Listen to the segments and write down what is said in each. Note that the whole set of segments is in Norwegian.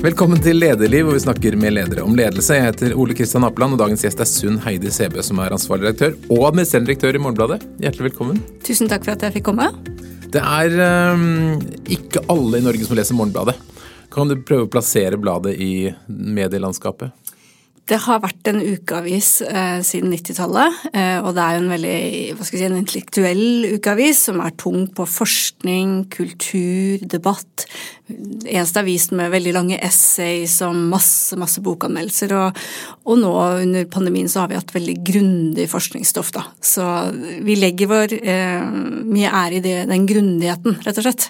Velkommen til Lederliv, hvor vi snakker med ledere om ledelse. Jeg heter Ole Kristian Apeland, og dagens gjest er Sunn Heidi Sebø, som er ansvarlig redaktør og administrerende direktør i Morgenbladet. Hjertelig velkommen. Tusen takk for at jeg fikk komme. Det er um, ikke alle i Norge som leser Morgenbladet. Kan du prøve å plassere bladet i medielandskapet? Det har vært en ukeavis eh, siden 90-tallet, eh, og det er jo en veldig hva skal jeg si, en intellektuell ukeavis som er tung på forskning, kultur, debatt. Eneste avisen med veldig lange essays og masse, masse bokanmeldelser. Og, og, nå under pandemien så har vi hatt veldig grundig forskningsstoff, da. Så vi legger vår eh, mye ære i det, den grundigheten, rett og slett.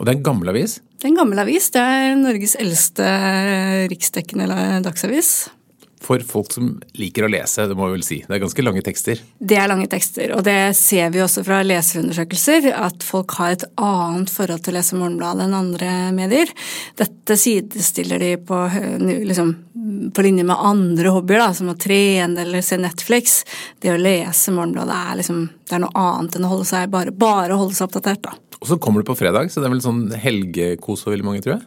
Og det er en gammel avis? Det er en gammel avis. Det er Norges eldste riksdekkende dagsavis for folk som liker å lese, det må vi vel si. Det er ganske lange tekster? Det er lange tekster, og det ser vi også fra leserundersøkelser, at folk har et annet forhold til å lese Morgenbladet enn andre medier. Dette sidestiller de på, liksom, på linje med andre hobbyer, da, som å trene eller se Netflix. Det å lese Morgenbladet er, liksom, det er noe annet enn å holde seg, bare, bare holde seg oppdatert. Da. Og så kommer det på fredag, så det er vel sånn helgekos for veldig mange, tror jeg?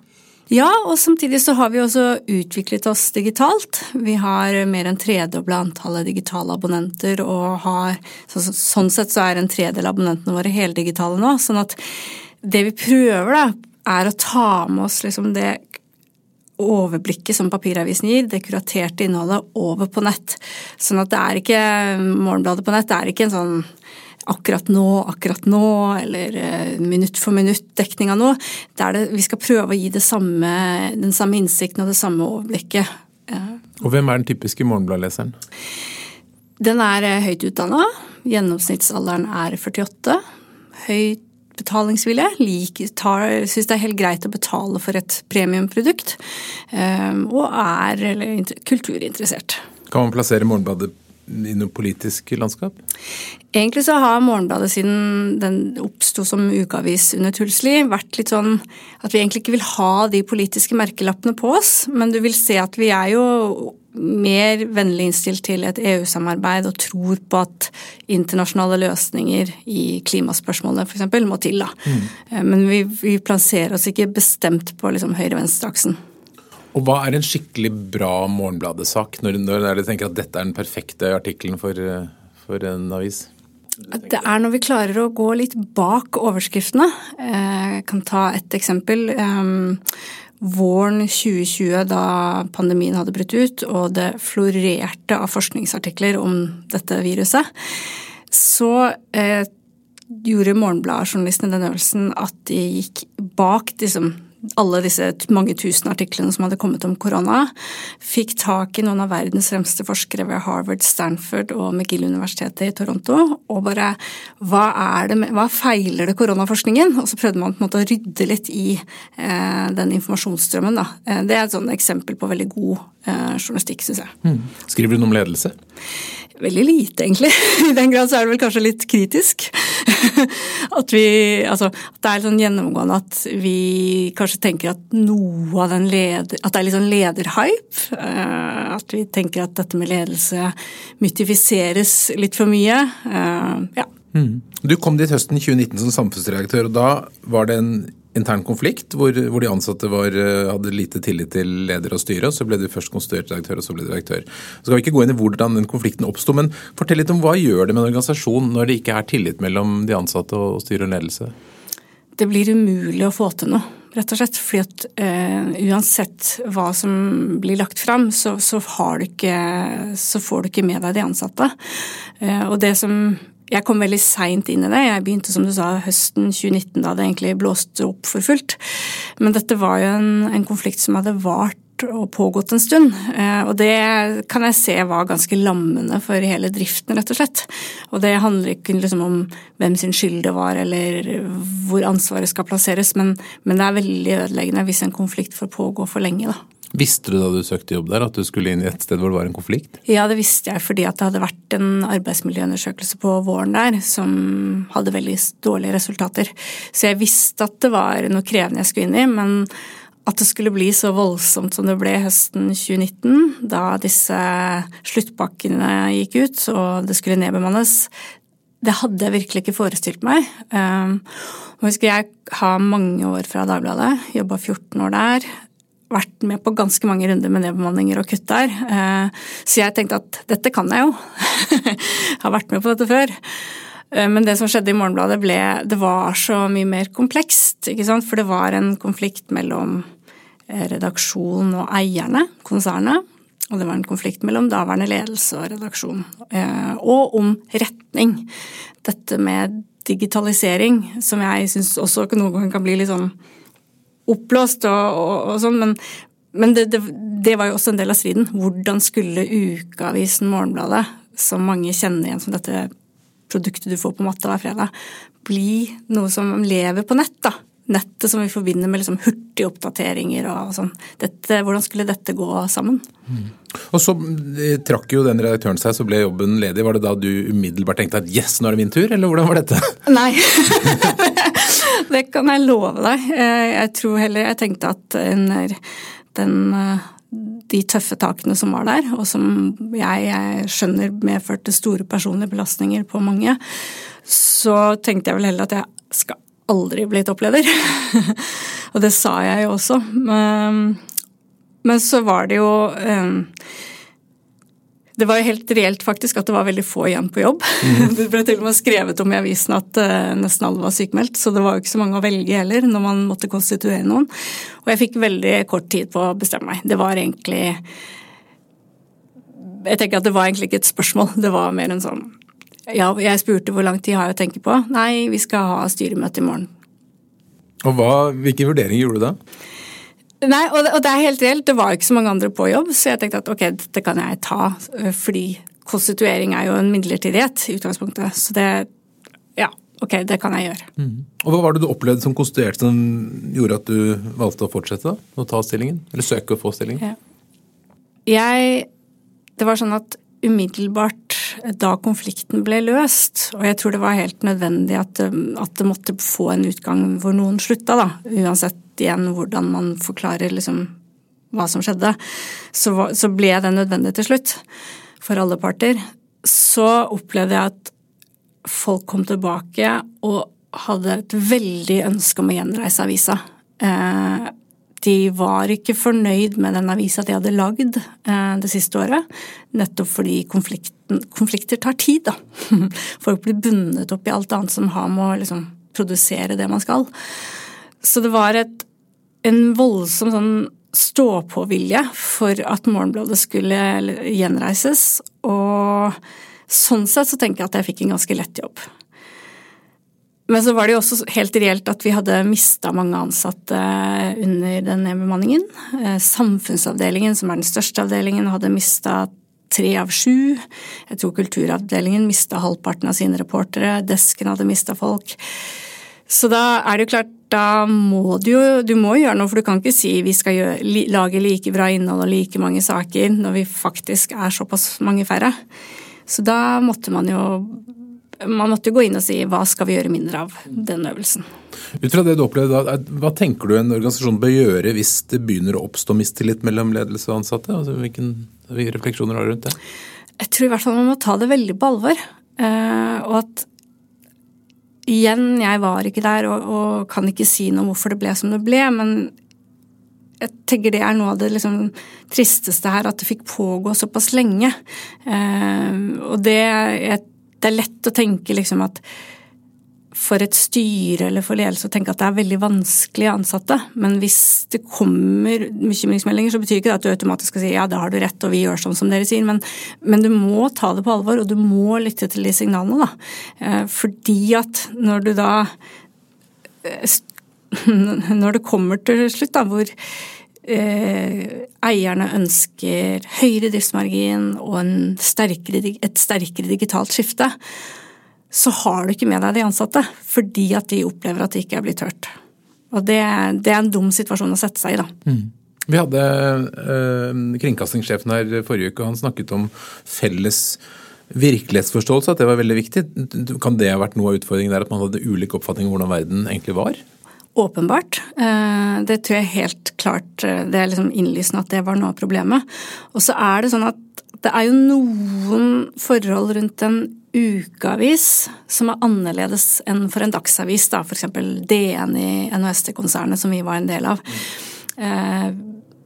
Ja, og samtidig så har vi også utviklet oss digitalt. Vi har mer enn tredobla antallet digitale abonnenter, og har så, Sånn sett så er en tredel av abonnentene våre heldigitale nå. Sånn at det vi prøver, da, er å ta med oss liksom det overblikket som papiravisen gir, det kuraterte innholdet, over på nett. Sånn at det er ikke Morgenbladet på nett det er ikke en sånn akkurat nå, akkurat nå, eller eh, minutt for minutt-dekning av noe. Der det, vi skal prøve å gi samme, den samme innsikten og det samme overblikket. Og hvem er den typiske morgenbladleseren? Den er eh, høyt utdanna. Gjennomsnittsalderen er 48. Høyt betalingsvilje. Syns det er helt greit å betale for et premiumprodukt. Eh, og er eller, kulturinteressert. Kan man plassere Morgenbladet i noe politisk landskap? Egentlig så har Morgenbladet siden den oppsto som ukeavis under Tulsli, vært litt sånn at vi egentlig ikke vil ha de politiske merkelappene på oss, men du vil se at vi er jo mer vennlig innstilt til et EU-samarbeid og tror på at internasjonale løsninger i klimaspørsmålet f.eks. må til. da. Mm. Eh, men vi, vi, plasserer oss ikke bestemt på liksom høyre-venstre-aksen. Og Hva er en skikkelig bra Morgenbladet-sak, når, når dere tenker at dette er den perfekte artikkelen for, for, en avis? Det er når vi klarer å gå litt bak overskriftene. Jeg eh, kan ta et eksempel. Ehm, våren 2020, da pandemien hadde brutt ut og det florerte av forskningsartikler om dette viruset, så eh, gjorde Morgenbladet-journalistene den øvelsen at de gikk bak liksom, alle disse mange tusen artiklene som hadde kommet om korona, fikk tak i noen av verdens fremste forskere ved Harvard, Stanford og McGill-universitetet i Toronto, og bare hva, det, hva feiler det koronaforskningen? Og så prøvde man på en måte å rydde litt i eh, den informasjonsstrømmen. Da. Eh, det er et sånn eksempel på veldig god eh, journalistikk, syns jeg. Mm. Skriver du noe om ledelse? Veldig lite, egentlig. I den grad så er det vel kanskje litt kritisk. at vi Altså, at det er sånn gjennomgående at vi kanskje tenker at noe av den leder... At det er litt sånn lederhype. Eh, at vi tenker at dette med ledelse mytifiseres litt for mye. Eh, ja. Mm. Du kom dit høsten 2019 som samfunnsredaktør, og da var det en intern konflikt hvor, hvor de ansatte var, eh, hadde lite tillit til leder og styre. Så ble du først konstituert redaktør, og så ble du direktør. Så skal vi ikke gå inn i hvordan den konflikten oppsto, men fortell litt om hva gjør det med en organisasjon når det ikke er tillit mellom de ansatte og styre og ledelse? Det blir umulig å få til noe, rett og slett. fordi at uh, uansett hva som blir lagt fram, så, så, ikke, så, får du ikke med deg de ansatte. Uh, og det som jeg kom veldig seint inn i det. Jeg begynte som du sa høsten 2019, da det egentlig blåste opp for fullt. Men dette var jo en, en konflikt som hadde vart og pågått en stund. Eh, og det kan jeg se var ganske lammende for hele driften, rett og slett. Og det handler ikke liksom om hvem sin skyld det var, eller hvor ansvaret skal plasseres, men, men det er veldig ødeleggende hvis en konflikt får pågå for lenge. da. Visste du da du søkte jobb der at du skulle inn i et sted hvor det var en konflikt? Ja, det visste jeg fordi det hadde vært en arbeidsmiljøundersøkelse på våren der som hadde veldig dårlige resultater. Så jeg visste at det var noe krevende jeg skulle inn i, men at det skulle bli så voldsomt som det ble høsten 2019, da disse sluttpakkene gikk ut og det skulle nedbemannes, det hadde jeg virkelig ikke forestilt meg. Um, husker jeg har mange år fra Dagbladet, jobba 14 år der vært med på ganske mange runder med nedbemanninger og kutt der. Eh, så jeg tenkte at dette kan jeg jo. har vært med på dette før. Eh, men det som skjedde i Morgenbladet, ble Det var så mye mer komplekst, ikke sant. For det var en konflikt mellom redaksjonen og eierne, konsernet. Og det var en konflikt mellom daværende ledelse og redaksjon. Og om retning. Dette med digitalisering, som jeg syns også noen ganger kan bli litt sånn oppblåst og, og, og sånn, men, men det, det, det, var jo også en del av striden. Hvordan skulle ukeavisen Morgenbladet, som mange kjenner igjen som dette produktet du får på matta hver fredag, bli noe som lever på nett, da? Nettet som vi forbinder med liksom hurtige oppdateringer og sånn. Dette, hvordan skulle dette gå sammen? Mm. Og så eh, trakk jo den redaktøren seg, så ble jobben ledig. Var det da du umiddelbart tenkte at yes, nå er det min tur, eller hvordan var dette? Nei. det kan jeg love deg. Eh, jeg tror heller jeg tenkte at den, eh, de tøffe takene som var der, og som jeg, jeg skjønner medførte store personlige belastninger på mange, så tenkte jeg vel heller at jeg skal aldri bli toppleder. og det sa jeg jo også. Men, men så var det jo eh, det var jo helt reelt faktisk at det var veldig få igjen på jobb. Mm. Det ble til og med skrevet om i avisen at uh, nesten alle var sykemeldt, så det var jo ikke så mange å velge heller når man måtte konstituere noen. Og jeg fikk veldig kort tid på å bestemme meg. Det var egentlig Jeg tenker at det var egentlig ikke et spørsmål, det var mer en sånn Ja, jeg spurte hvor lang tid har jeg å tenke på. Nei, vi skal ha styremøte i morgen. Og hva, Hvilke vurderinger gjorde du da? Nei, og og det er helt reelt. Det var ikke så mange andre på jobb, så jeg tenkte at ok, dette kan jeg ta. Øh, fordi konstituering er jo en midlertidighet i utgangspunktet. Så det Ja, ok, det kan jeg gjøre. Mm. Og Hva var det du opplevde som konstituert som gjorde at du valgte å fortsette å ta stillingen? Eller søke å få stillingen? Ja. Jeg Det var sånn at umiddelbart da konflikten ble løst, og jeg tror det var helt nødvendig at, at det måtte få en utgang hvor noen slutta, da, uansett igjen hvordan man forklarer liksom hva som skjedde, så, så ble det nødvendig til slutt for alle parter. Så opplevde jeg at folk kom tilbake og hadde et veldig ønske om å gjenreise avisa. Eh, de var ikke fornøyd med den avisa de hadde lagd eh, det siste året, nettopp fordi konflikter tar tid, da. Folk blir bundet opp i alt annet som har med å liksom, produsere det man skal. Så det var et, en voldsom sånn stå-på-vilje for at Morgenbladet skulle gjenreises. Og sånn sett så tenker jeg at jeg fikk en ganske lett jobb. Men så var det jo også helt reelt at vi hadde mista mange ansatte under den nedbemanningen. Eh, samfunnsavdelingen, som er den største avdelingen, hadde mista tre av sju. Jeg tror kulturavdelingen mista halvparten av sine reportere. Desken hadde mista folk. Så da er det jo klart, da må du jo du må gjøre noe, for du kan ikke si vi skal gjøre, lage like bra innhold og like mange saker når vi faktisk er såpass mange færre. Så da måtte man jo man måtte jo gå inn og si hva skal vi gjøre mindre av den øvelsen. Ut fra det du opplevde Hva tenker du en organisasjon bør gjøre hvis det begynner å oppstå mistillit mellom ledelse og ansatte? Altså, hvilke refleksjoner har du rundt det? Jeg tror i hvert fall man må ta det veldig på alvor. Eh, og at Igjen, jeg var ikke der og, og, kan ikke si noe om hvorfor det ble som det ble, men jeg tenker det er noe av det liksom, tristeste her, at det fikk pågå såpass lenge. Eh, og det, det, er lett å tenke liksom at for et styre eller for ledelse å tenke at det er veldig vanskelig ansatte. Men hvis det kommer bekymringsmeldinger, så betyr ikke det at du automatisk skal si ja, da har du rett, og vi gjør sånn som dere sier. Men, men, du må ta det på alvor, og du må lytte til de signalene, da. Eh, fordi at når du da eh, Når det kommer til slutt, da, hvor Eh, eierne ønsker høyere driftsmargin og sterkere, et sterkere digitalt skifte, så har du ikke med deg de ansatte fordi at de opplever at de ikke er blitt hørt. Og det, det er en dum situasjon å sette seg i, da. Mm. Vi hadde eh, kringkastingssjefen her forrige uke, og han snakket om felles virkelighetsforståelse, at det var veldig viktig. Kan det ha vært noe av utfordringen der, at man hadde ulik oppfatning av hvordan verden egentlig var? Åpenbart. Eh, det tror jeg helt klart eh, Det er liksom innlysende at det var noe av problemet. Og så er det sånn at det er jo noen forhold rundt en ukeavis som er annerledes enn for en dagsavis, da, f.eks. DN i NHST-konsernet som vi var en del av. Eh,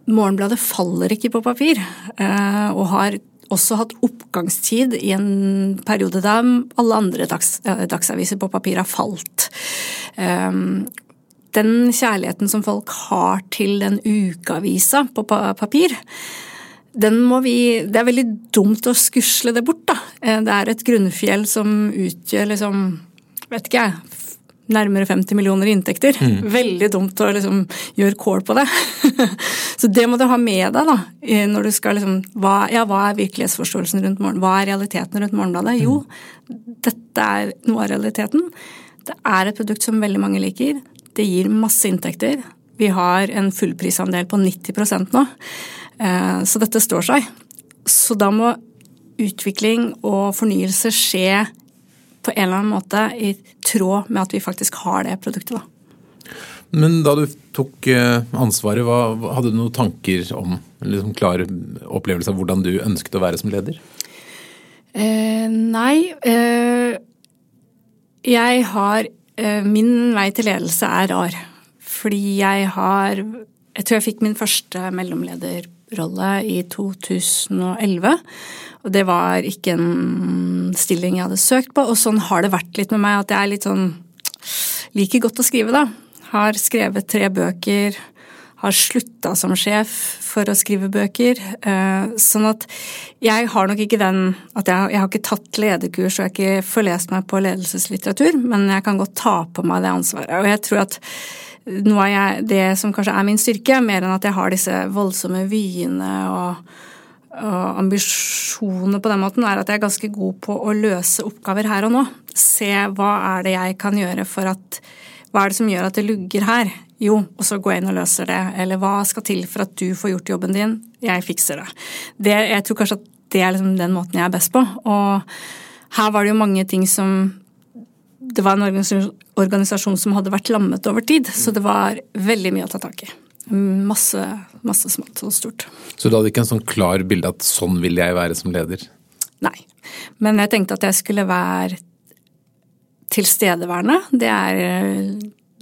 Morgenbladet faller ikke på papir, eh, og har også hatt oppgangstid i en periode der alle andre dags, eh, dagsaviser på papir har falt. Den kjærligheten som folk har til den ukeavisa på papir, den må vi Det er veldig dumt å skusle det bort, da. Det er et grunnfjell som utgjør liksom Vet ikke jeg nærmere 50 millioner i inntekter. Mm. Veldig dumt å liksom gjøre kål på det. så det må du ha med deg da, når du skal liksom hva, Ja, hva er virkelighetsforståelsen rundt morgen? Hva er realiteten rundt Morgenbladet? Jo, dette er noe av realiteten. Det er et produkt som veldig mange liker. Det gir masse inntekter. Vi har en fullprisandel på 90 nå. Eh, så dette står seg. Så da må utvikling og fornyelse skje på en eller annen måte i tråd med at vi faktisk har det produktet. Da. Men da du tok eh, ansvaret, hva, hadde du noen tanker om, liksom klar opplevelse av hvordan du ønsket å være som leder? Eh, nei. Eh, jeg har Min vei til ledelse er rar. Fordi jeg har Jeg tror jeg fikk min første mellomlederrolle i 2011. Og det var ikke en stilling jeg hadde søkt på, og sånn har det vært litt med meg. At jeg er litt sånn Liker godt å skrive, da. Har skrevet tre bøker. Har slutta som sjef for å skrive bøker. Eh, sånn at jeg har nok ikke den at jeg, jeg har ikke tatt lederkurs og jeg har ikke forlest meg på ledelseslitteratur, men jeg kan godt ta på meg det ansvaret. Og jeg tror at noe av det som kanskje er min styrke, mer enn at jeg har disse voldsomme vyene og og ambisjoner på den måten er at jeg er ganske god på å løse oppgaver her og nå. Se hva er det jeg kan gjøre for at Hva er det som gjør at det lugger her? Jo, og så gå inn og løser det. Eller hva skal til for at du får gjort jobben din? Jeg fikser det. det jeg tror kanskje at det er liksom den måten jeg er best på. Og her var det jo mange ting som Det var en organisasjon som hadde vært lammet over tid, så det var veldig mye å ta tak i. Masse, masse smått og stort. Så du hadde ikke en sånn klar bilde at sånn vil jeg være som leder? Nei. Men jeg tenkte at jeg skulle være tilstedeværende. Det er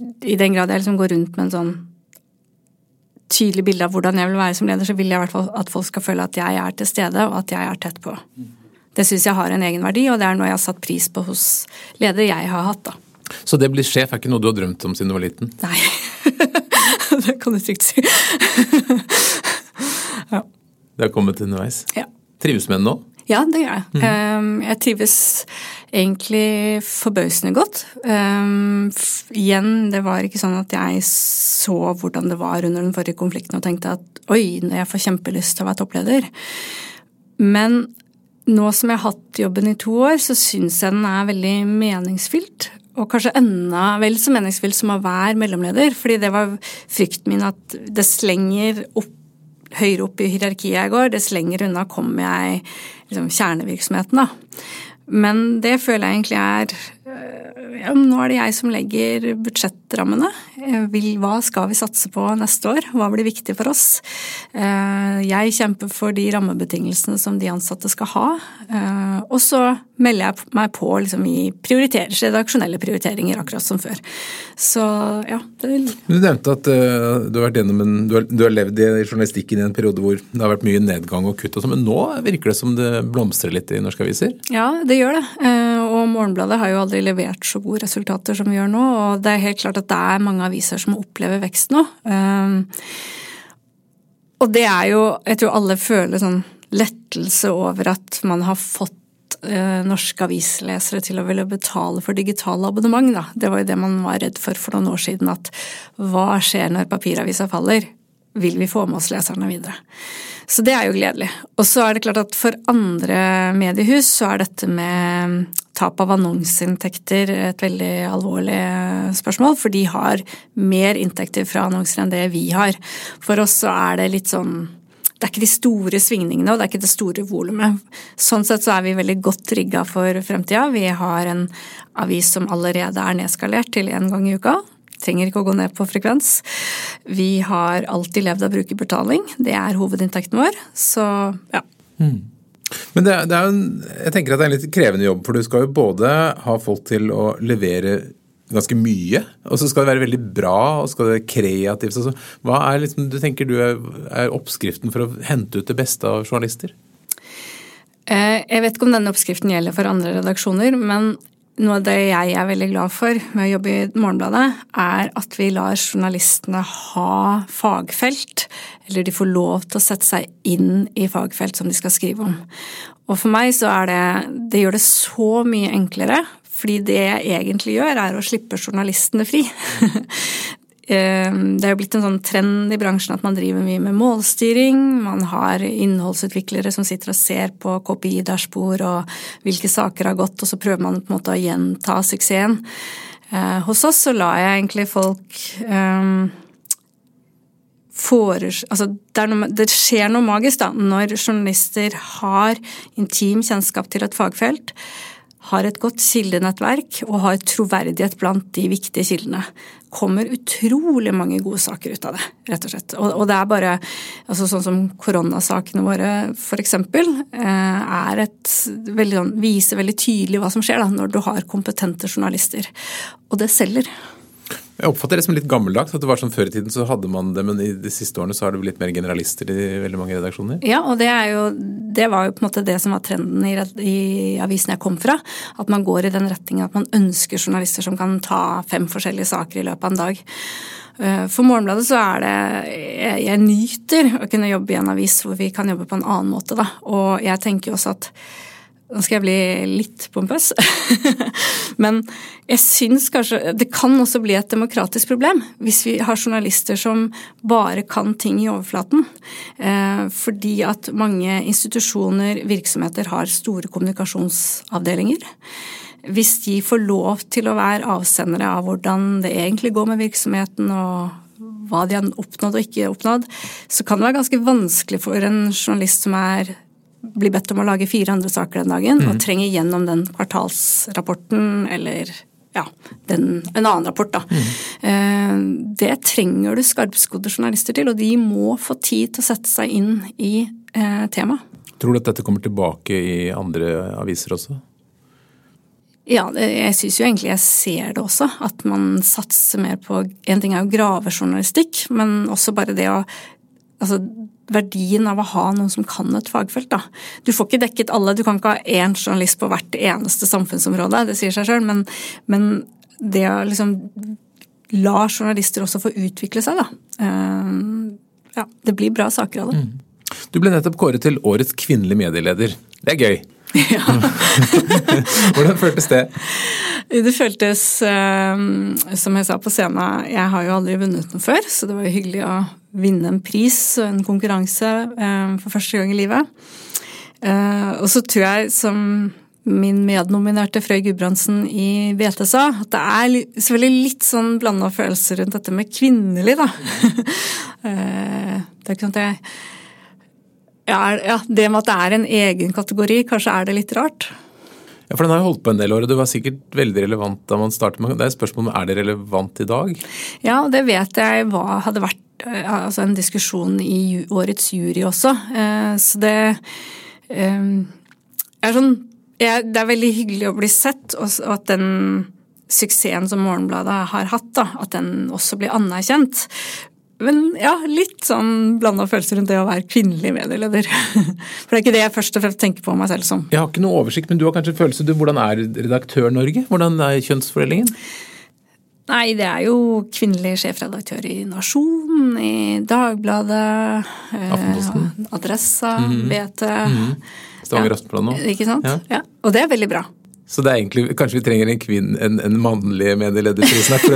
I den grad jeg liksom går rundt med en sånn tydelig bilde av hvordan jeg vil være som leder, så vil jeg i hvert fall at folk skal føle at jeg er til stede, og at jeg er tett på. Det syns jeg har en egenverdi, og det er noe jeg har satt pris på hos ledere jeg har hatt. da. Så det å bli sjef er ikke noe du har drømt om siden du var liten? Nei. det kan du trygt si. ja. Det har kommet underveis? Ja. Trives med den nå? Ja, det gjør jeg. Mm. Jeg trives egentlig forbausende godt. Igjen, det var ikke sånn at jeg så hvordan det var under den forrige konflikten og tenkte at oi, jeg får kjempelyst til å være toppleder. Men nå som jeg har hatt jobben i to år, så syns jeg den er veldig meningsfylt og kanskje enda vel så meningsfylt som å være mellomleder. Fordi det var frykten min at det slenger opp, høyere opp i hierarkiet jeg går, dess lenger unna kommer jeg liksom, kjernevirksomheten. da. Men det føler jeg egentlig er ja, nå er det jeg som legger budsjettrammene. Hva skal vi satse på neste år? Hva blir viktig for oss? Eh, jeg kjemper for de rammebetingelsene som de ansatte skal ha. Eh, og så melder jeg meg på liksom, i redaksjonelle prioriteringer, akkurat som før. Så ja. Det... Du nevnte at du, har en, du, har, du har levd i journalistikken i en periode hvor det har vært mye nedgang og kutt og sånn, men nå virker det som det blomstrer litt i norske aviser? Ja, det gjør det. Og Morgenbladet har jo aldri levert så gode resultater som vi gjør nå. Og det er helt klart at det er mange aviser som opplever vekst nå. Um, og det er jo Jeg tror alle føler sånn lettelse over at man har fått uh, norske avislesere til å ville betale for digitale abonnement, da. Det var jo det man var redd for for noen år siden. At hva skjer når papiravisa faller? Vil vi få med oss leserne videre? Så det er jo gledelig. Og så er det klart at for andre mediehus så er dette med tap av annonseinntekter et veldig alvorlig spørsmål, for de har mer inntekter fra annonser enn det vi har. For oss så er det litt sånn det er ikke de store svingningene og det er ikke det store volumet. Sånn sett så er vi veldig godt rigga for fremtida. Vi har en avis som allerede er nedskalert til én gang i uka trenger ikke å gå ned på frekvens. Vi har alltid levd av brukerbetaling. Det er hovedinntekten vår. Så ja. Mm. Men det det er en, jeg tenker at det er en litt krevende jobb, for du skal jo både ha folk til å levere ganske mye. Og så skal det være veldig bra, og skal det være kreativt. Så hva er liksom, du tenker du er, er oppskriften for å hente ut det beste av journalister? Eh, jeg vet ikke om denne oppskriften gjelder for andre redaksjoner, men noe av det jeg er veldig glad for med å jobbe i Morgenbladet, er at vi lar journalistene ha fagfelt, eller de får lov til å sette seg inn i fagfelt som de skal skrive om. Og for meg så er det Det gjør det så mye enklere, fordi det jeg egentlig gjør, er å slippe journalistene fri. Ehm, det er jo blitt en sånn trend i bransjen at man driver mye med målstyring. Man har innholdsutviklere som sitter og ser på KPI-dashbord og hvilke saker har gått, og så prøver man på en måte å gjenta suksessen. Eh, hos oss så lar jeg egentlig folk um, Foreslå, altså det, noe, det, skjer noe magisk da, når journalister har intim kjennskap til et fagfelt, har et godt kildenettverk og har troverdighet blant de viktige kildene. kommer utrolig mange gode saker ut av det, rett og slett. Og, det er bare altså Sånn som koronasakene våre, f.eks., eh, er sånn, viser veldig tydelig hva som skjer da, når du har kompetente journalister. Og det selger. Jeg oppfatter det som litt gammeldags. at det var sånn Før i tiden så hadde man det, men i de siste årene så har det blitt mer generalister i veldig mange redaksjoner. Ja, og det, jo, det var jo på en måte det som var trenden i, i avisen jeg kom fra. At man går i den retningen at man ønsker journalister som kan ta fem forskjellige saker i løpet av en dag. Eh, for Morgenbladet så er det jeg, jeg nyter å kunne jobbe i en avis hvor vi kan jobbe på en annen måte, da. Og jeg tenker jo også at nå skal jeg bli litt pompøs, men jeg syns kanskje det kan også bli et demokratisk problem hvis vi har journalister som bare kan ting i overflaten. Eh, fordi at mange institusjoner, virksomheter, har store kommunikasjonsavdelinger. Hvis de får lov til å være avsendere av hvordan det egentlig går med virksomheten og hva de har oppnådd og ikke oppnådd, så kan det være ganske vanskelig for en journalist som er blir bedt om å lage fire andre saker den dagen, mm. og trenger gjennom den kvartalsrapporten eller ja, den, en annen rapport, da. Mm. Det trenger du skarpskodde journalister til, og de må få tid til å sette seg inn i eh, temaet. Tror du at dette kommer tilbake i andre aviser også? Ja, jeg syns jo egentlig jeg ser det også. At man satser mer på En ting er jo gravejournalistikk, men også bare det å Altså verdien av å ha noen som kan et fagfelt. Da. Du får ikke dekket alle, du kan ikke ha én journalist på hvert eneste samfunnsområde, det sier seg sjøl, men, men, det å liksom la journalister også få utvikle seg, da. Uh, ja, det blir bra saker av det. Mm. Du ble nettopp kåret til årets kvinnelige medieleder. Det er gøy. Ja. Hvordan føltes det? Det føltes, uh, som jeg sa på scenen, jeg har jo aldri vunnet noe før, så det var jo hyggelig å vinne en pris og en konkurranse uh, for første gang i livet. Uh, og så tror jeg, som min mednominerte Frøy Gudbrandsen i BT sa, at det er selvfølgelig litt sånn blanda følelser rundt dette med kvinnelig, da. det er ikke sant jeg ja, det med at det er en egen kategori, kanskje er det litt rart. Ja, for Den har jo holdt på en del år, og det var sikkert veldig relevant da man startet med Det er spørsmålet om er det relevant i dag? Ja, og det vet jeg hva hadde vært eh, altså en diskusjon i årets jury også. Eh, så det eh, er sånn Det er veldig hyggelig å bli sett, og at den suksessen som Morgenbladet har hatt, da, at den også blir anerkjent. Men ja, litt sånn blanda følelser rundt det å være kvinnelig medieleder. For det er ikke det jeg først og fremst tenker på meg selv som. Jeg har ikke noe oversikt, men du har kanskje følelse du, Hvordan er Redaktør-Norge? Hvordan er kjønnsfordelingen? Nei, det er jo kvinnelig sjefredaktør i Nasjonen, i Dagbladet, Aftenposten. Eh, Adressa, mm -hmm. BT. Mm -hmm. Stavanger Aftenblad nå. Ikke sant? Ja. ja. Og det er veldig bra. Så det er egentlig, kanskje vi trenger en, kvinn, en, en mannlig medieleder for,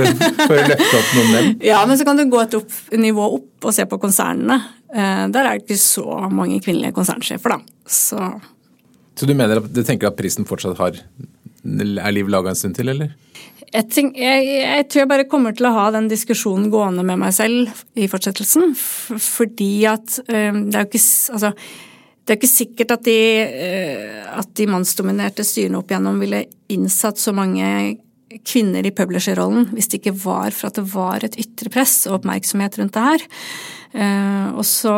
for, å løfte opp noen menn? Ja, men så kan du gå et opp, nivå opp og se på konsernene. Eh, der er det ikke så mange kvinnelige konsernsjefer, da. Så, så du mener at, du tenker at prisen fortsatt har er liv laga en stund til, eller? Jeg, tenk, jeg, jeg, tror jeg bare kommer til å ha den diskusjonen gående med meg selv i fortsettelsen. Fordi at øh, det er jo ikke Altså det er ikke sikkert at de, øh, at de mannsdominerte styrene opp igjennom ville innsatt så mange kvinner i publisherrollen hvis det ikke var for at det var et ytre press og oppmerksomhet rundt det her. Uh, og så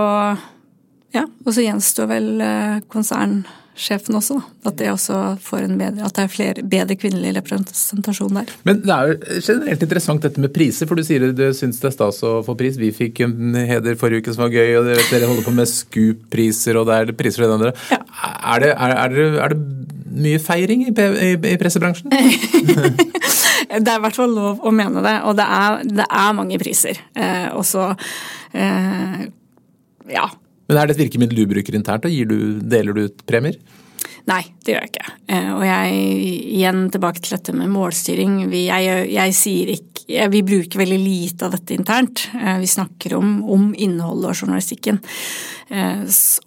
ja, og så gjenstår vel eh, konsern sjefen også. Da. At det også får en bedre, at det er flere, bedre kvinnelig representasjon der. Men det er jo generelt interessant dette med priser, for du sier du syns det er stas å få pris. Vi fikk en heder forrige uke som var gøy, og dere holder på med Scoop-priser, og det er priser for det andre. Ja. Er, det, er, er, det, er, det, mye feiring i, i, i pressebransjen? det er i hvert fall lov å mene det, og det er, det er mange priser. Eh, også eh, ja, men er det et virkemiddel du bruker internt, og du, deler du ut premier? Nei, det gjør jeg ikke. Eh, og jeg, igjen tilbake til dette med målstyring. Vi, jeg, jeg sier ikke Vi bruker veldig lite av dette internt. Eh, vi snakker om, om innholdet og journalistikken. Eh,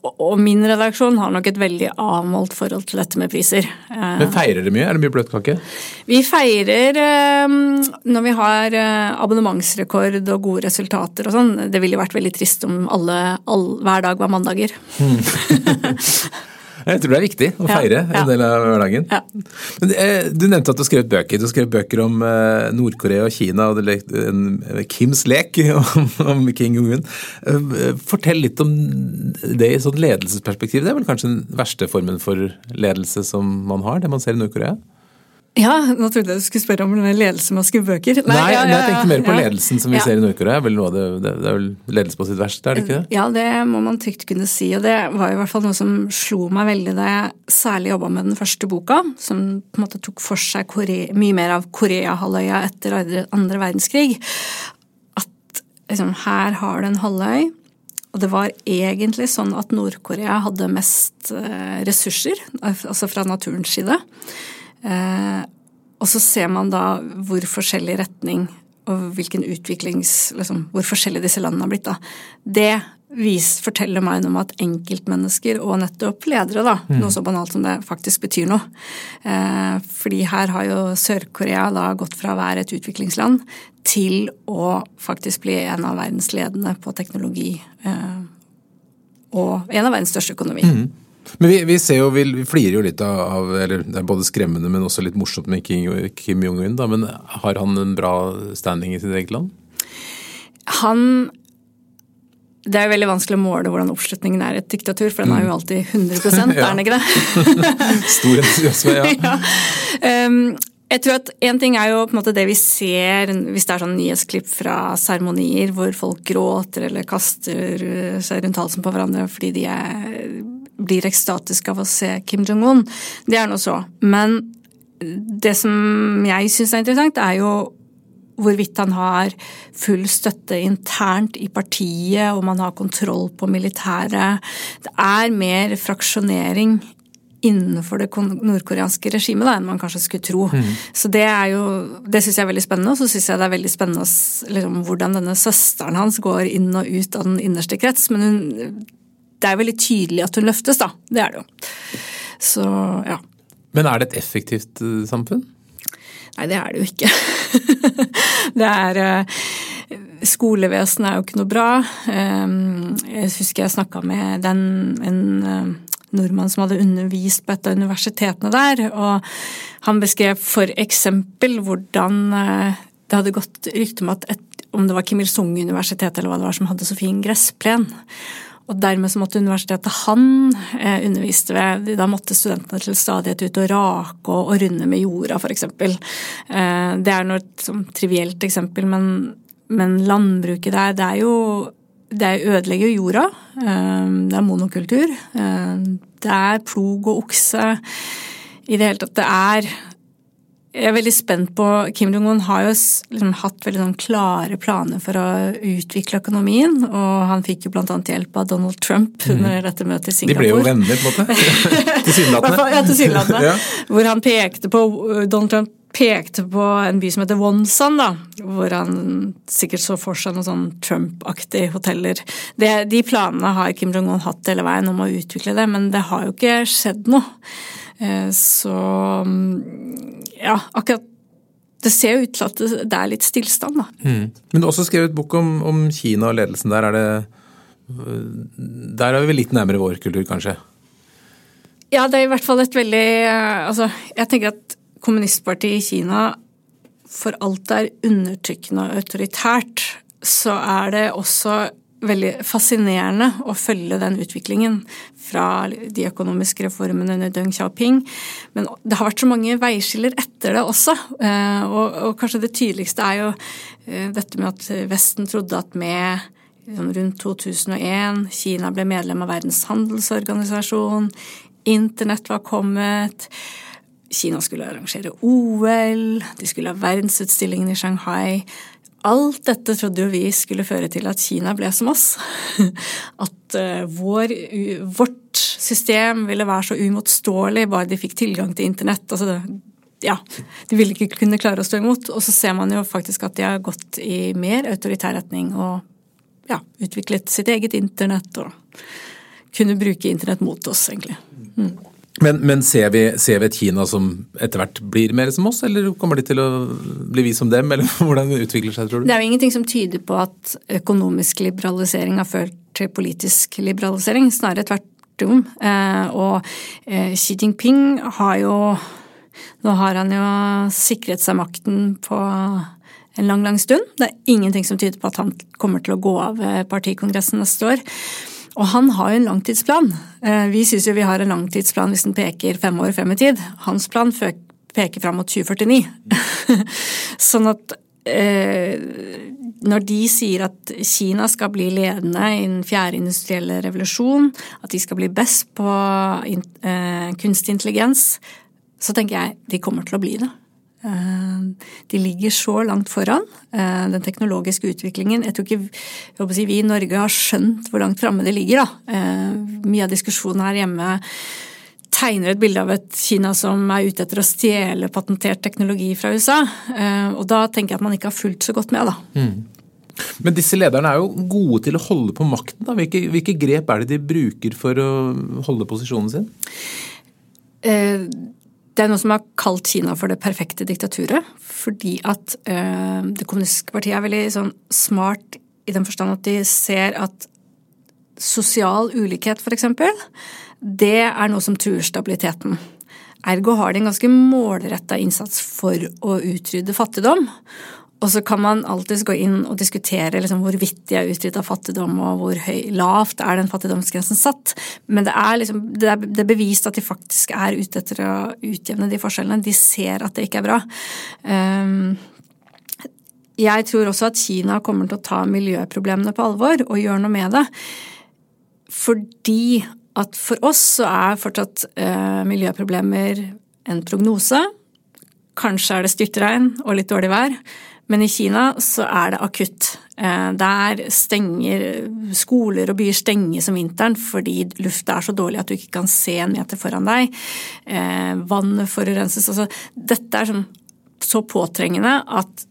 og min redaksjon har nok et veldig avmålt forhold til dette med priser. Men feirer dere mye? Er det mye bløtkake? Vi feirer når vi har abonnementsrekord og gode resultater og sånn. Det ville vært veldig trist om alle, all, hver dag var mandager. Hmm. Jeg tror det er viktig å feire ja, ja. en del av hverdagen. Ja. Men, eh, du nevnte at du skrev bøker. Du skrev bøker om eh, Nord-Korea og Kina og en, Kims lek om, King Jong-un. Eh, fortell litt om det i sånn ledelsesperspektiv. Det er vel kanskje den verste formen for ledelse som man har, det man ser i Nord-Korea? Ja, nå trodde jeg du skulle spørre om ledelse med å skrive bøker. Nei, Nei ja, ja, jeg tenkte mer på ledelsen som vi ser i Nord-Korea. Det, det, er vel ledelse på sitt verste, er det ikke det? Ja, det må man trygt kunne si. Og det var i hvert fall noe som slo meg veldig da jeg særlig jobba med den første boka, som på en måte tok for seg Korea, mye mer av Koreahalvøya etter andre verdenskrig. At liksom, her har du en halvøy. Og det var egentlig sånn at Nord-Korea hadde mest eh, ressurser, altså fra naturens side. Eh, og så ser man da hvor forskjellig retning og hvilken utviklings liksom, Hvor forskjellige disse landene har blitt. da. Det vis, forteller meg noe om at enkeltmennesker og nettopp ledere, da, mm. noe så banalt som det faktisk betyr noe. Eh, fordi her har jo Sør-Korea da gått fra å være et utviklingsland til å faktisk bli en av verdens ledende på teknologi. Eh, og en av verdens største økonomi. Mm. Men vi, vi, ser jo, vi, flirer jo litt av eller Det er både skremmende, men også litt morsomt med Kim, Kim Jong-un. Men har han en bra standing i sitt eget land? Han det er jo veldig vanskelig å måle hvordan oppslutningen er i et diktatur, for den er jo mm. alltid 100 er den ikke det? Stor entusiasme, ja. ja. Um, jeg tror at En ting er jo på en måte det vi ser hvis det er sånn nyhetsklipp fra seremonier hvor folk gråter eller kaster seg rundt halsen på hverandre fordi de er blir ekstatisk av å se Kim Jong-un. Det er nå så. Men det som jeg syns er interessant, er jo hvorvidt han har full støtte internt i partiet, om han har kontroll på militæret. Det er mer fraksjonering innenfor det nordkoreanske regimet da, enn man kanskje skulle tro. Mm. Så det er jo, det syns jeg er veldig spennende. Og så syns jeg det er veldig spennende liksom, hvordan denne søsteren hans går inn og ut av den innerste krets. Men hun det er veldig tydelig at hun løftes, da. Det er det jo. Så ja. Men er det et effektivt eh, samfunn? Nei, det er det jo ikke. det er eh, Skolevesenet er jo ikke noe bra. Ehm, jeg husker jeg snakka med den, en eh, nordmann som hadde undervist på et av universitetene der, og han beskrev for eksempel hvordan det hadde gått rykte om at et, om det var Kim Il-sung-universitetet eller hva det var som hadde så fin gressplen. Og dermed så måtte universitetet han eh, underviste ved Da måtte studentene til stadighet ut og rake og, og runde med jorda, f.eks. Eh, det er noe sånn, trivielt eksempel, men, men, landbruket der, det er jo Det ødelegger jo jorda. Eh, det er monokultur. Eh, det er plog og okse. I det hele tatt. Det er jeg er veldig spent på Kim Jong-un har jo liksom hatt veldig sånn klare planer for å utvikle økonomien. Og han fikk jo bl.a. hjelp av Donald Trump mhm. under dette møtet i Singapore. De ble jo venner, på en måte. Tilsynelatende. ja, tilsynelatende. ja. Hvor han pekte på Donald Trump pekte på en by som heter Wonsan, da, hvor han sikkert så for seg noen sånn Trump-aktige hoteller. Det, de planene har Kim Jong-un hatt hele veien om å utvikle det, men det har jo ikke skjedd noe. Eh, så ja, akkurat det ser jo ut til at det er litt stillstand, da. Mm. Men du har også skrevet bok om, om, Kina og ledelsen der. Er det, der er vi litt nærmere vår kultur, kanskje? Ja, det er i hvert fall et veldig Altså, jeg tenker at kommunistpartiet i Kina for alt det er undertrykkende og autoritært, så er det også veldig fascinerende å følge den utviklingen fra de økonomiske reformene under Deng Xiaoping. Men det har vært så mange veiskiller etter det også. Eh, og, og kanskje det tydeligste er jo eh, dette med at Vesten trodde at med liksom rundt 2001 Kina ble medlem av Verdens handelsorganisasjon, internett var kommet. Kina skulle arrangere OL, de skulle ha verdensutstillingen i Shanghai. Alt dette trodde jo vi skulle føre til at Kina ble som oss. At eh, vår, vårt system ville være så uimotståelig bare de fikk tilgang til internett. Altså det, ja, de ville ikke kunne klare å stå imot. Og så ser man jo faktisk at de har gått i mer autoritær retning og ja, utviklet sitt eget internett og kunne bruke internett mot oss, egentlig. Mm. Men, men ser, vi, ser, vi, et Kina som etter hvert blir mer som oss, eller kommer de til å bli vi som dem? Eller hvordan det utvikler seg, tror du? Det er jo ingenting som tyder på at økonomisk liberalisering har ført til politisk liberalisering, snarere tvert om. Eh, og eh, Xi Jinping har jo Nå har han jo sikret seg makten på en lang, lang stund. Det er ingenting som tyder på at han kommer til å gå av partikongressen neste år. Og han har jo en langtidsplan. Eh, vi syns jo vi har en langtidsplan hvis den peker fem år frem i tid. Hans plan peker fram mot 2049. sånn at eh, når de sier at Kina skal bli ledende i den fjerde industrielle revolusjon, at de skal bli best på eh, kunstig intelligens, så tenker jeg de kommer til å bli det. Eh, de ligger så langt foran eh, den teknologiske utviklingen. Jeg tror ikke jeg si, vi i Norge har skjønt hvor langt framme de ligger. Da. Eh, mye av diskusjonen her hjemme tegner et bilde av et Kina som er ute etter å stjele patentert teknologi fra USA. Og da tenker jeg at man ikke har fulgt så godt med, da. Mm. Men disse lederne er jo gode til å holde på makten. Hvilke, hvilke grep er det de bruker for å holde posisjonen sin? Det er noe som har kalt Kina for det perfekte diktaturet. Fordi at øh, det kommunistiske partiet er veldig sånn smart i den forstand at de ser at sosial ulikhet, f.eks., det er noe som truer stabiliteten. Ergo har de en ganske målretta innsats for å utrydde fattigdom. Og så kan man alltids gå inn og diskutere liksom hvorvidt de er utrydda av fattigdom, og hvor høy, lavt er den fattigdomsgrensen satt. Men det er, liksom, det, er, det er, bevist at de faktisk er ute etter å utjevne de forskjellene. De ser at det ikke er bra. Um, jeg tror også at Kina kommer til å ta miljøproblemene på alvor og gjøre noe med det. Fordi at for oss så er fortsatt uh, miljøproblemer en prognose. Kanskje er det styrtregn og litt dårlig vær. Men i Kina så er det akutt. Eh, der stenger skoler og byer stenges som vinteren fordi lufta er så dårlig at du ikke kan se en meter foran deg. Eh, vannet forurenses. Altså, dette er sånn, så påtrengende at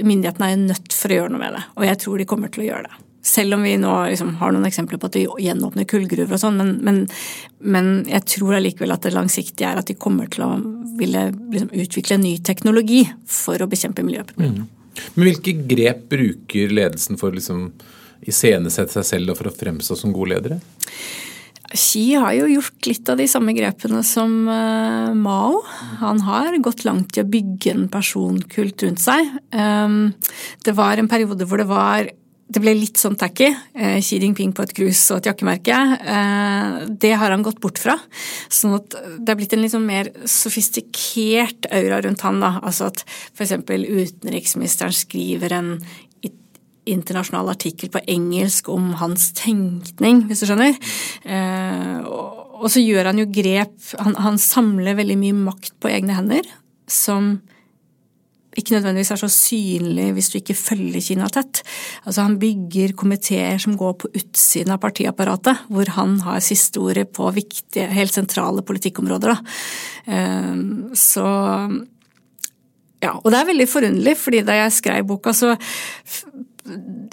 myndighetene er nødt for å gjøre noe med det. Og jeg tror de kommer til å gjøre det. Selv om vi nå liksom har noen eksempler på at de gjenåpner kullgruver og sånn, men, men, men, jeg tror allikevel at det langsiktige er at de kommer til å ville liksom utvikle ny teknologi for å bekjempe miljøproblemer. Mm. Men hvilke grep bruker ledelsen for å liksom iscenesette seg selv og for å fremstå som gode ledere? Xi har jo gjort litt av de samme grepene som uh, Mao. Han har gått langt i å bygge en personkult rundt seg. Um, det var en periode hvor det var det ble litt sånn tacky. Eh, Xi Jinping på et cruise og et jakkemerke. Eh, det har han gått bort fra. Sånn at det er blitt en litt sånn mer sofistikert aura rundt han. da. Altså at f.eks. utenriksministeren skriver en internasjonal artikkel på engelsk om hans tenkning, hvis du skjønner. Eh, og så gjør han jo grep Han, han samler veldig mye makt på egne hender som ikke nødvendigvis er så synlig hvis du ikke følger Kina tett. Altså Han bygger komiteer som går på utsiden av partiapparatet, hvor han har siste ordet på viktige, helt sentrale politikkområder. Da. Ehm, så ja, og det er veldig forunderlig, fordi da jeg skrev boka, så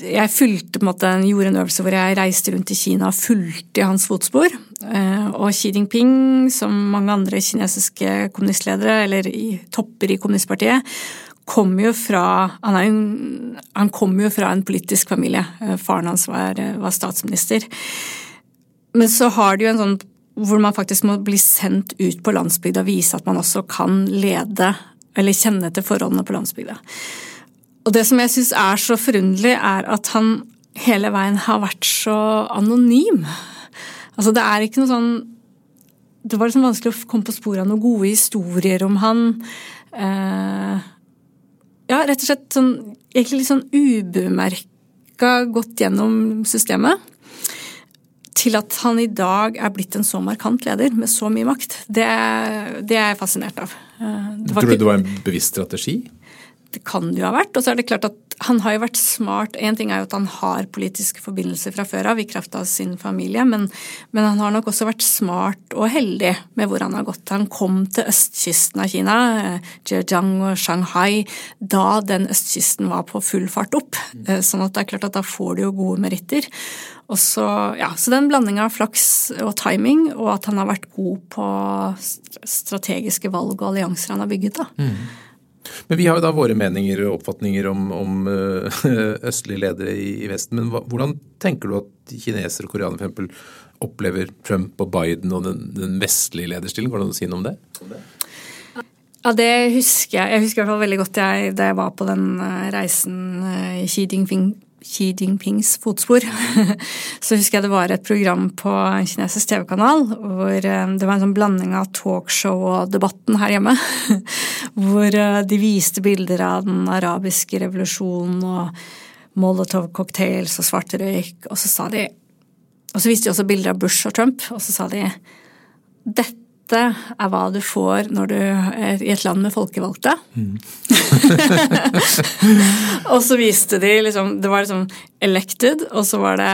jeg fulgte en måte, gjorde en øvelse hvor jeg reiste rundt i Kina og fulgte i hans fotspor. Ehm, og Xi Jinping, som mange andre kinesiske kommunistledere, eller topper i kommunistpartiet, kom jo fra han, en, han kommer jo fra en politisk familie. Eh, faren hans var, eh, var, statsminister. Men så har de jo en sånn hvor man faktisk må bli sendt ut på landsbygda og vise at man også kan lede eller kjenne til forholdene på landsbygda. Og det som jeg syns er så forunderlig, er at han hele veien har vært så anonym. Altså det er ikke noe sånn Det var liksom vanskelig å komme på sporet av noen gode historier om han. Eh, ja, rett og slett sånn egentlig litt sånn ubemerka gått gjennom systemet. Til at han i dag er blitt en så markant leder med så mye makt. Det, det er jeg fascinert av. Eh, Tror du det var en bevisst strategi? Det kan det jo ha vært. Og så er det klart at han har jo vært smart. Én ting er jo at han har politiske forbindelser fra før av i kraft av sin familie, men, men, han har nok også vært smart og heldig med hvor han har gått. Han kom til østkysten av Kina, Zhejiang og Shanghai, da den østkysten var på full fart opp. Eh, sånn at det er klart at da får du jo gode meritter. Og så, ja, så den blandinga av flaks og timing, og at han har vært god på strategiske valg og allianser han har bygget. da. Mm. Men Vi har jo da våre meninger og oppfatninger om, om uh, østlige ledere i, i, Vesten. Men hva, hvordan tenker du at kinesere og koreanere f.eks. opplever Trump og Biden og den, den vestlige lederstilen? Går det an å si noe om det? Ja, det husker jeg. Jeg husker i hvert fall veldig godt jeg, da jeg var på den eh, reisen eh, i Xi Jinping Xi Jinpings fotspor, så husker jeg det var et program på en kinesisk TV-kanal hvor eh, det var en sånn blanding av talkshow og debatten her hjemme. Hvor eh, de viste bilder av den arabiske revolusjonen og Molotov-cocktails og svart røyk, og så sa de Og så viste de også bilder av Bush og Trump, og så sa de dette dette er hva du får når du er i et land med folkevalgte. Mm. og så viste de liksom Det var liksom elected, og så var det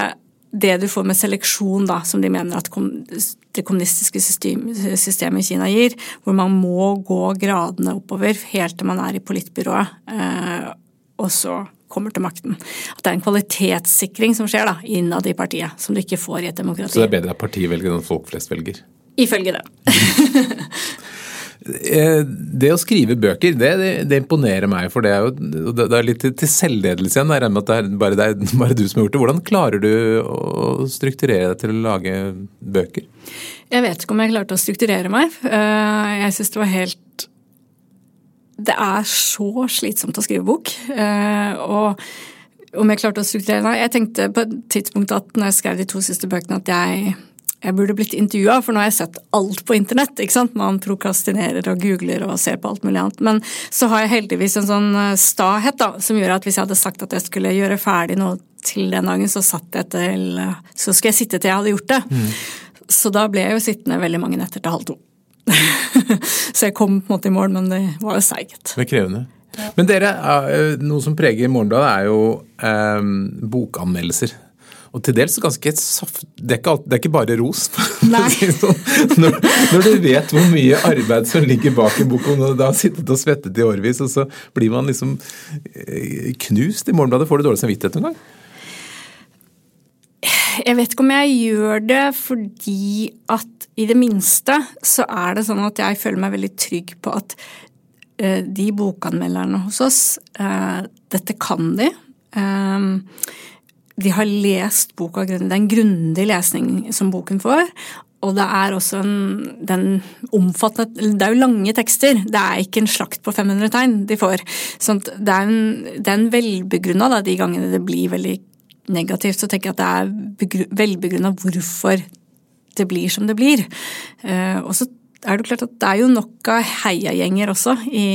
det du får med seleksjon, da, som de mener at det kommunistiske systemet i Kina gir, hvor man må gå gradene oppover helt til man er i politbyrået, eh, og så kommer til makten. At det er en kvalitetssikring som skjer da, innad i partiet, som du ikke får i et demokrati. Så det er bedre at partiet velger enn folk flest velger? Ifølge det. Eh, det å skrive bøker, det, det, imponerer meg. For det er jo det er litt til selvledelse igjen. Jeg regner med at det er bare, det er bare du som har gjort det. Hvordan klarer du å strukturere deg til å lage bøker? Jeg vet ikke om jeg klarte å strukturere meg. Eh, jeg syns det var helt Det er så slitsomt å skrive bok. Eh, og om jeg klarte å strukturere meg Jeg tenkte på et tidspunkt at når jeg skrev de to siste bøkene, at jeg jeg burde blitt intervjua, for nå har jeg sett alt på internett. ikke sant? Man prokrastinerer og googler og ser på alt mulig annet. Men så har jeg heldigvis en sånn eh, stahet da, som gjør at hvis jeg hadde sagt at jeg skulle gjøre ferdig noe til den dagen, så til eh, Så skulle jeg sitte til jeg hadde gjort det. Mm. Så da ble jeg jo sittende veldig mange netter til halv to. så jeg kom på en måte i mål, men det var jo seigt. Det er krevende. Men dere, eh, noe som preger Morgenbladet, er jo eh, bokanmeldelser. Og til dels ganske saft... Det er ikke, alt, det er ikke bare ros. sånn. når, når, du vet hvor mye arbeid som ligger bak en bok, og du har sittet og svettet i årevis, og så blir man liksom eh, knust i Morgenbladet. Får du dårlig samvittighet noen gang? Jeg vet ikke om jeg gjør det fordi at i det minste så er det sånn at jeg føler meg veldig trygg på at uh, de bokanmelderne hos oss, uh, dette kan de. De har lest boka grundig. Det er en grundig lesning som boken får. Og det er også en den omfattende Det er jo lange tekster. Det er ikke en slakt på 500 tegn de får. Sånn det er en, det en velbegrunna, de gangene det blir veldig negativt, så tenker jeg at det er velbegrunna hvorfor det blir som det blir. Uh, og så er det klart at det er jo nok av heiagjenger også i,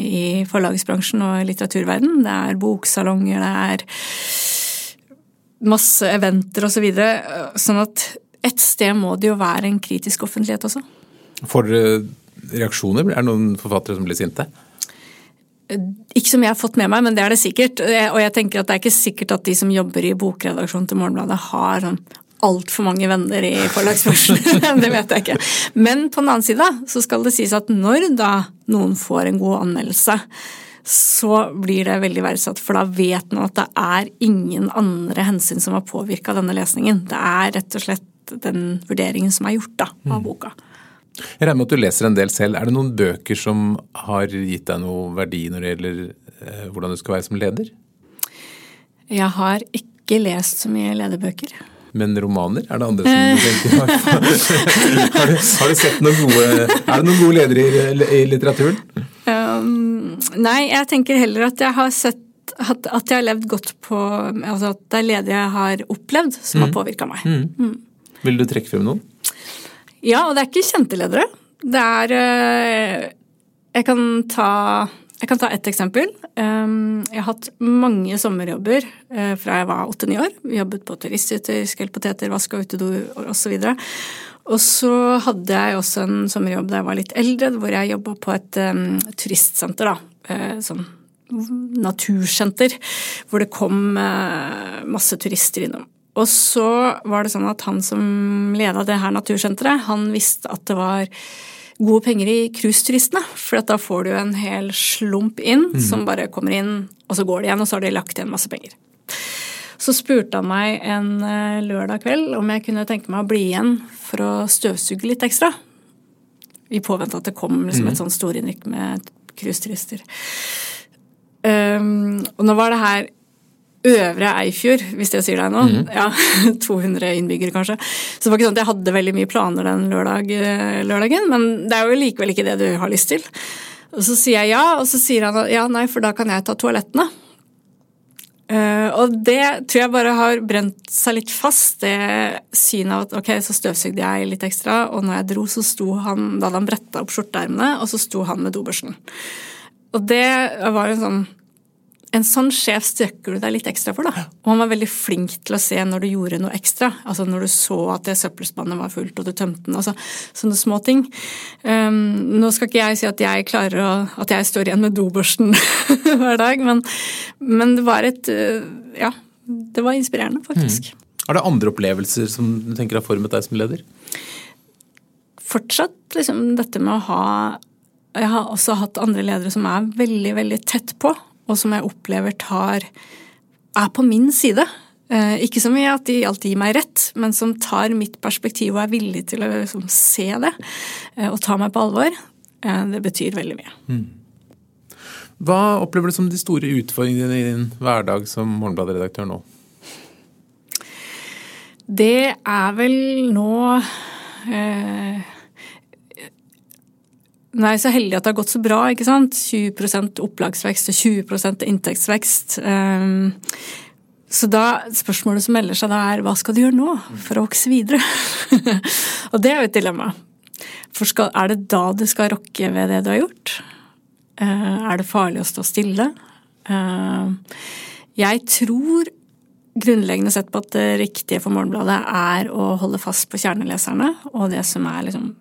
i forlagsbransjen og litteraturverden. Det er boksalonger, det er masse eventer osv. Så videre, sånn at et sted må det jo være en kritisk offentlighet også. Får dere reaksjoner? Er det noen forfattere som blir sinte? Ikke som jeg har fått med meg, men det er det sikkert. Og jeg tenker at det er ikke sikkert at de som jobber i bokredaksjonen til Morgenbladet har sånn altfor mange venner i forlagsbransjen. det vet jeg ikke. Men på den annen side så skal det sies at når da noen får en god anmeldelse, så blir det veldig verdsatt. For da vet man at det er ingen andre hensyn som har påvirka denne lesningen. Det er rett og slett den vurderingen som er gjort da, av mm. boka. Jeg regner med at du leser en del selv. Er det noen bøker som har gitt deg noe verdi når det gjelder eh, hvordan du skal være som leder? Jeg har ikke lest så mye lederbøker. Men romaner? Er det andre som tenker har, har, du, har du sett noen gode Er det noen gode ledere i, i litteraturen? Nei, jeg tenker heller at jeg har sett At, at, jeg har levd godt på altså At det er ledere jeg har opplevd som mm. har påvirka meg. Mm. Mm. Vil du trekke frem noen? Ja, og det er ikke kjente ledere. Det er eh, Jeg kan ta jeg kan ta ett eksempel. Ehm, jeg har hatt mange sommerjobber eh, fra jeg var åtte-ni år. Vi jobbet på turisthytter, skelpoteter, vaska utedo osv. Og så hadde jeg også en sommerjobb da jeg var litt eldre, hvor jeg jobba på et um, turistsenter. da, Sånn natursenter, hvor det kom uh, masse turister innom. Og så var det sånn at han som leda det her natursenteret, han visste at det var gode penger i cruiseturistene. For da får du en hel slump inn mm. som bare kommer inn, og så går det igjen, og så har de lagt igjen masse penger. Så spurte han meg en eh, lørdag kveld om jeg kunne tenke meg å bli igjen for å støvsuge litt ekstra. I påvente at det kom liksom et mm. sånt storinnrykk med cruiseturister. Um, og nå var det her Øvre Eifjord, hvis det sier deg noe. Mm. Ja, 200 innbyggere, kanskje. Så det var ikke sånn at jeg hadde veldig mye planer den lørdag, eh, lørdagen, men det er jo likevel ikke det du har lyst til. Og så sier jeg ja, og så sier han ja, nei, for da kan jeg ta toalettene. Uh, og det tror jeg bare har brent seg litt fast, det synet av at ok, så støvsugde jeg litt ekstra, og når jeg dro, så sto han Da hadde han bretta opp skjorteermene, og så sto han med dobørsten. Og det var en sånn en sånn sjef støkker du deg litt ekstra for, da. Og han var veldig flink til å se når du gjorde noe ekstra. Altså når du så at det søppelspannet var fullt, og du tømte den. Altså sånne små ting. Um, nå skal ikke jeg si at jeg klarer å At jeg står igjen med dobørsten hver dag, men, men, det var et uh, Ja, det var inspirerende, faktisk. Mm. Er det andre opplevelser som du tenker har formet deg som leder? Fortsatt liksom dette med å ha jeg har også hatt andre ledere som er veldig, veldig tett på og som jeg opplever tar er på min side. Eh, ikke som i at de alltid gir meg rett, men som tar mitt perspektiv og er villig til å liksom se det eh, og ta meg på alvor. Eh, det betyr veldig mye. Mm. Hva opplever du som de store utfordringene i din hverdag som Morgenbladet-redaktør nå? Det er vel nå eh, Nå er så heldig at det har gått så bra. ikke sant? 20 opplagsvekst og 20 inntektsvekst. Um, så da, spørsmålet som melder seg da er hva skal du gjøre nå for å vokse videre? og det er jo et dilemma. For skal, er det da du skal rokke ved det du har gjort? Uh, er det farlig å stå stille? Uh, jeg tror grunnleggende sett på at det riktige for Morgenbladet er å holde fast på kjerneleserne og det som er liksom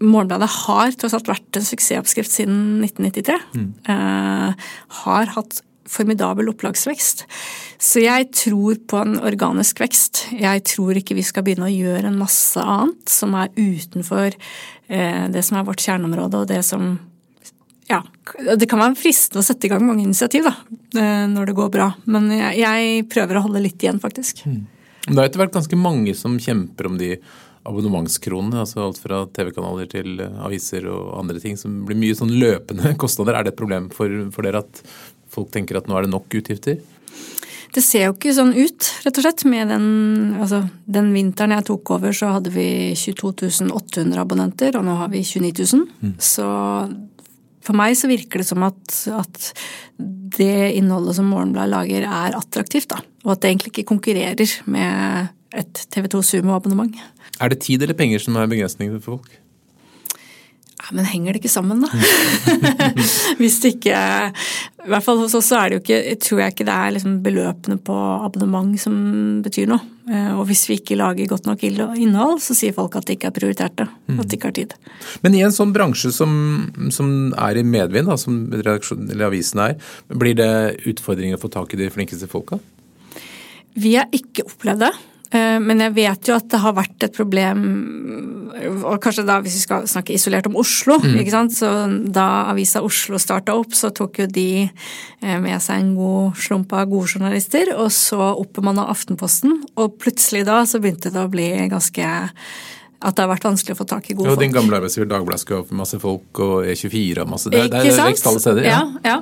Morgenbladet har tross alt vært en suksessoppskrift siden 1993. Mm. Uh, har hatt formidabel opplagsvekst. Så jeg tror på en organisk vekst. Jeg tror ikke vi skal begynne å gjøre en masse annet som er utenfor uh, det som er vårt kjerneområde, og det som ja, Det kan være fristende å sette i gang mange initiativ da, uh, når det går bra, men jeg, jeg prøver å holde litt igjen, faktisk. Mm. Det har etter hvert ganske mange som kjemper om de abonnementskronene, altså alt fra TV-kanaler til eh, aviser og andre ting, som blir mye sånn løpende kostnader. Er det et problem for, for, dere at folk tenker at nå er det nok utgifter? Det ser jo ikke sånn ut, rett og slett. Med den, altså, den vinteren jeg tok over, så hadde vi 22.800 abonnenter, og nå har vi 29 000. Mm. Så for meg så virker det som at, at det innholdet som Morgenbladet lager, er attraktivt. da, Og at det egentlig ikke konkurrerer med et TV2 Sumo-abonnement. Er det tid eller penger som er begrensningen for folk? Ja, men henger det ikke sammen, da? Hvis det ikke I hvert fall hos oss så er det jo ikke jeg tror jeg ikke det er liksom beløpene på abonnement som betyr noe. Eh, og hvis vi ikke lager godt nok innhold, så sier folk at det ikke er prioritert det. At de ikke har tid. Men i en sånn bransje som, som er i medvind, da, som eller avisen er, blir det utfordringer å få tak i de flinkeste folka? Vi har ikke opplevd det. Eh, men jeg vet jo at det har vært et problem, og kanskje da hvis vi skal snakke isolert om Oslo mm. ikke sant? Så Da avisa Oslo starta opp, så tok jo de eh, med seg en god slump av gode journalister, og så oppbemanna Aftenposten, og plutselig da så begynte det å bli ganske at det har vært vanskelig å få tak i gode folk. Og din gamle arbeidsgiver Dagbladet skal ha masse folk, og E24 og masse Det, det er vekst alle steder. Ja, ja.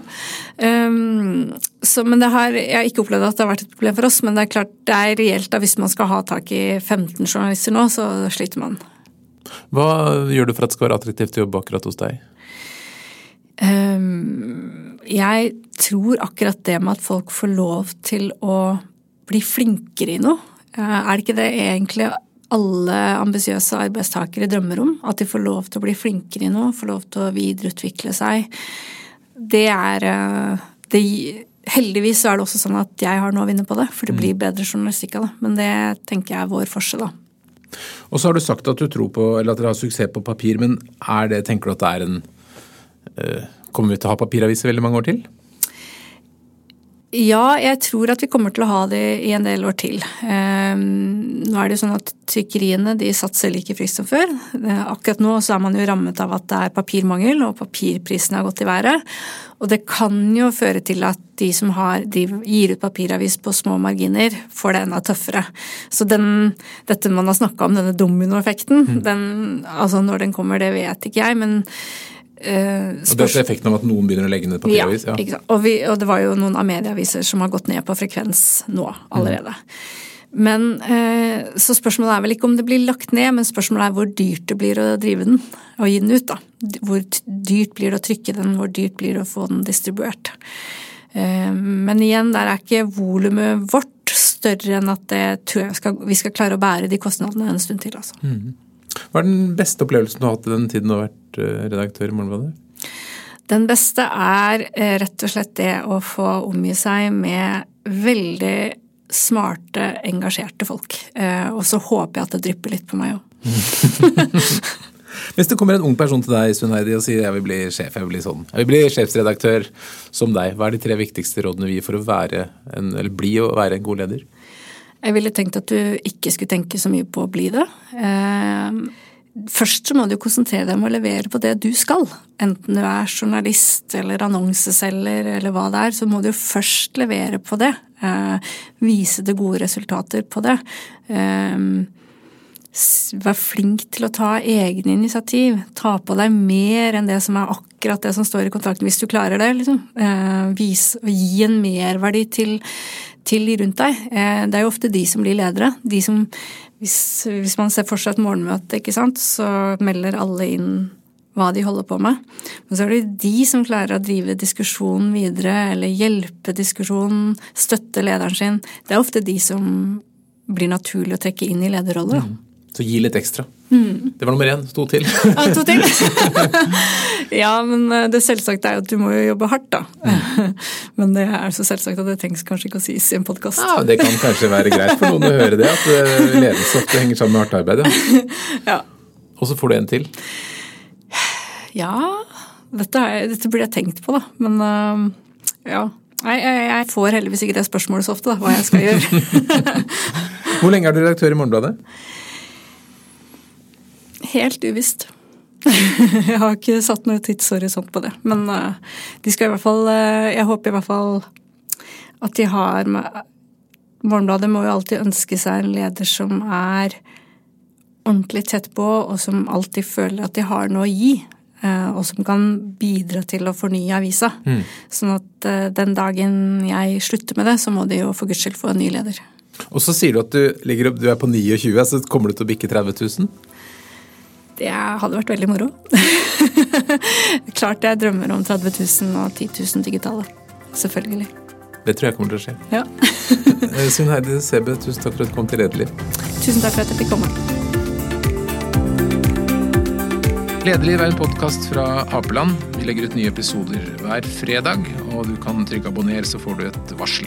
ja. Um, så, men det har, jeg har ikke opplevd at det har vært et problem for oss, men det er klart det er reelt da hvis man skal ha tak i 15 journalister nå, så sliter man. Hva gjør du for at det skal være attraktivt å jobbe akkurat hos deg? Um, jeg tror akkurat det med at folk får lov til å bli flinkere i noe, uh, er det ikke det egentlig alle ambisiøse arbeidstakere drømmer om? At de får lov til å bli flinkere i noe, får lov til å videreutvikle seg. Det er uh, det, Heldigvis er det også sånn at jeg har noe å vinne på det, for det blir bedre journalistikk av det. Men det tenker jeg er vår forskjell, da. Og så har du sagt at du tror på, eller at dere har suksess på papir, men er det, tenker du at det er en Eh, kommer vi til å ha papiraviser veldig mange år til? Ja, jeg tror at vi kommer til å ha det i en del år til. Ehm, nå er det jo sånn at trykkeriene de satser like friskt som før. Eh, akkurat nå så er man jo rammet av at det er papirmangel, og papirprisene har gått i været. Og det kan jo føre til at de som har, de gir ut papiravis på små marginer, får det enda tøffere. Så den, dette man har snakka om, denne dominoeffekten, mm. den, altså når den kommer, det vet ikke jeg. men Uh, og det er effekten av at noen begynner å legge ned papiravis? Ja, ja. Og, vi, og, det var jo noen av medieaviser som har gått ned på frekvens nå allerede. Mm. Men uh, Så spørsmålet er vel ikke om det blir lagt ned, men spørsmålet er hvor dyrt det blir å drive den og gi den ut. da. Hvor dyrt blir det å trykke den, hvor dyrt blir det å få den distribuert. Uh, men igjen, der er ikke volumet vårt større enn at det tror jeg skal, vi skal klare å bære de kostnadene en stund til. altså. Mm. Hva er den beste opplevelsen du har hatt i den tiden du har vært eh, redaktør i Morgenbladet? Den beste er eh, rett og slett det å få omgi seg med veldig smarte, engasjerte folk. Eh, og så håper jeg at det drypper litt på meg òg. Hvis det kommer en ung person til deg Sven Heidi, og sier jeg vil bli sjef, jeg vil bli sånn, jeg vil bli sjefsredaktør som deg, hva er de tre viktigste rådene vi gir for å være en, eller bli og være en god leder? Jeg ville tenkt at du ikke skulle tenke så mye på å bli det. Eh, først så må du konsentrere deg om å levere på det du skal. Enten du er journalist eller annonseselger eller hva det er, så må du først levere på det. Eh, vise det gode resultater på det. Eh, vær flink til å ta egne initiativ. Ta på deg mer enn det som er akkurat det som står i kontrakten, hvis du klarer det. Liksom. Vis, gi en merverdi til til de rundt deg. Eh, det er jo ofte de som blir ledere. De som, hvis, hvis man ser for seg et morgenmøte, så melder alle inn hva de holder på med. Men så er det de som klarer å drive diskusjonen videre, eller hjelpe diskusjonen, støtte lederen sin. Det er ofte de som blir naturlig å trekke inn i lederroller. Mm. Så gi litt ekstra. Mm. Det var nummer én. To til. ja, to til. ja, men eh, det selvsagte er jo at du må jo jobbe hardt, da. Mm. men det er så selvsagt at det trengs kanskje ikke å sies i en podkast. Ja, det kan kanskje være greit for noen å høre det, at eh, ledelse ofte henger sammen med hardt arbeid. Ja. ja. Og så får du en til. Ja, dette, er, dette blir jeg tenkt på, da. Men uh, ja. Nei, jeg, jeg, får heldigvis ikke det spørsmålet så ofte, da, hva jeg skal gjøre. Hvor lenge er du redaktør i Morgenbladet? Helt uvisst. jeg har ikke satt noe tidshorisont på det. Men uh, de skal i hvert fall uh, Jeg håper i hvert fall at de har Morgenbladet må jo alltid ønske seg en leder som er ordentlig tett på, og som alltid føler at de har noe å gi. Uh, og som kan bidra til å fornye avisa. Mm. Sånn at den dagen jeg slutter med det, så må de jo for guds skyld få en ny leder. Og så sier du at du, ligger opp, du er på 29, så kommer du til å bikke 30 000? Det hadde vært veldig moro. Klart jeg drømmer om 30 000 og 10 000 digitale. Selvfølgelig. Det tror jeg kommer til å skje. Ja. Eh, Sunn Heidi Sebe, tusen takk for at du kom til Lederliv. Tusen takk for at jeg fikk komme. Lederliv er en podkast fra Apeland. Vi legger ut nye episoder hver fredag, og du kan trykke abonner, så får du et varsel.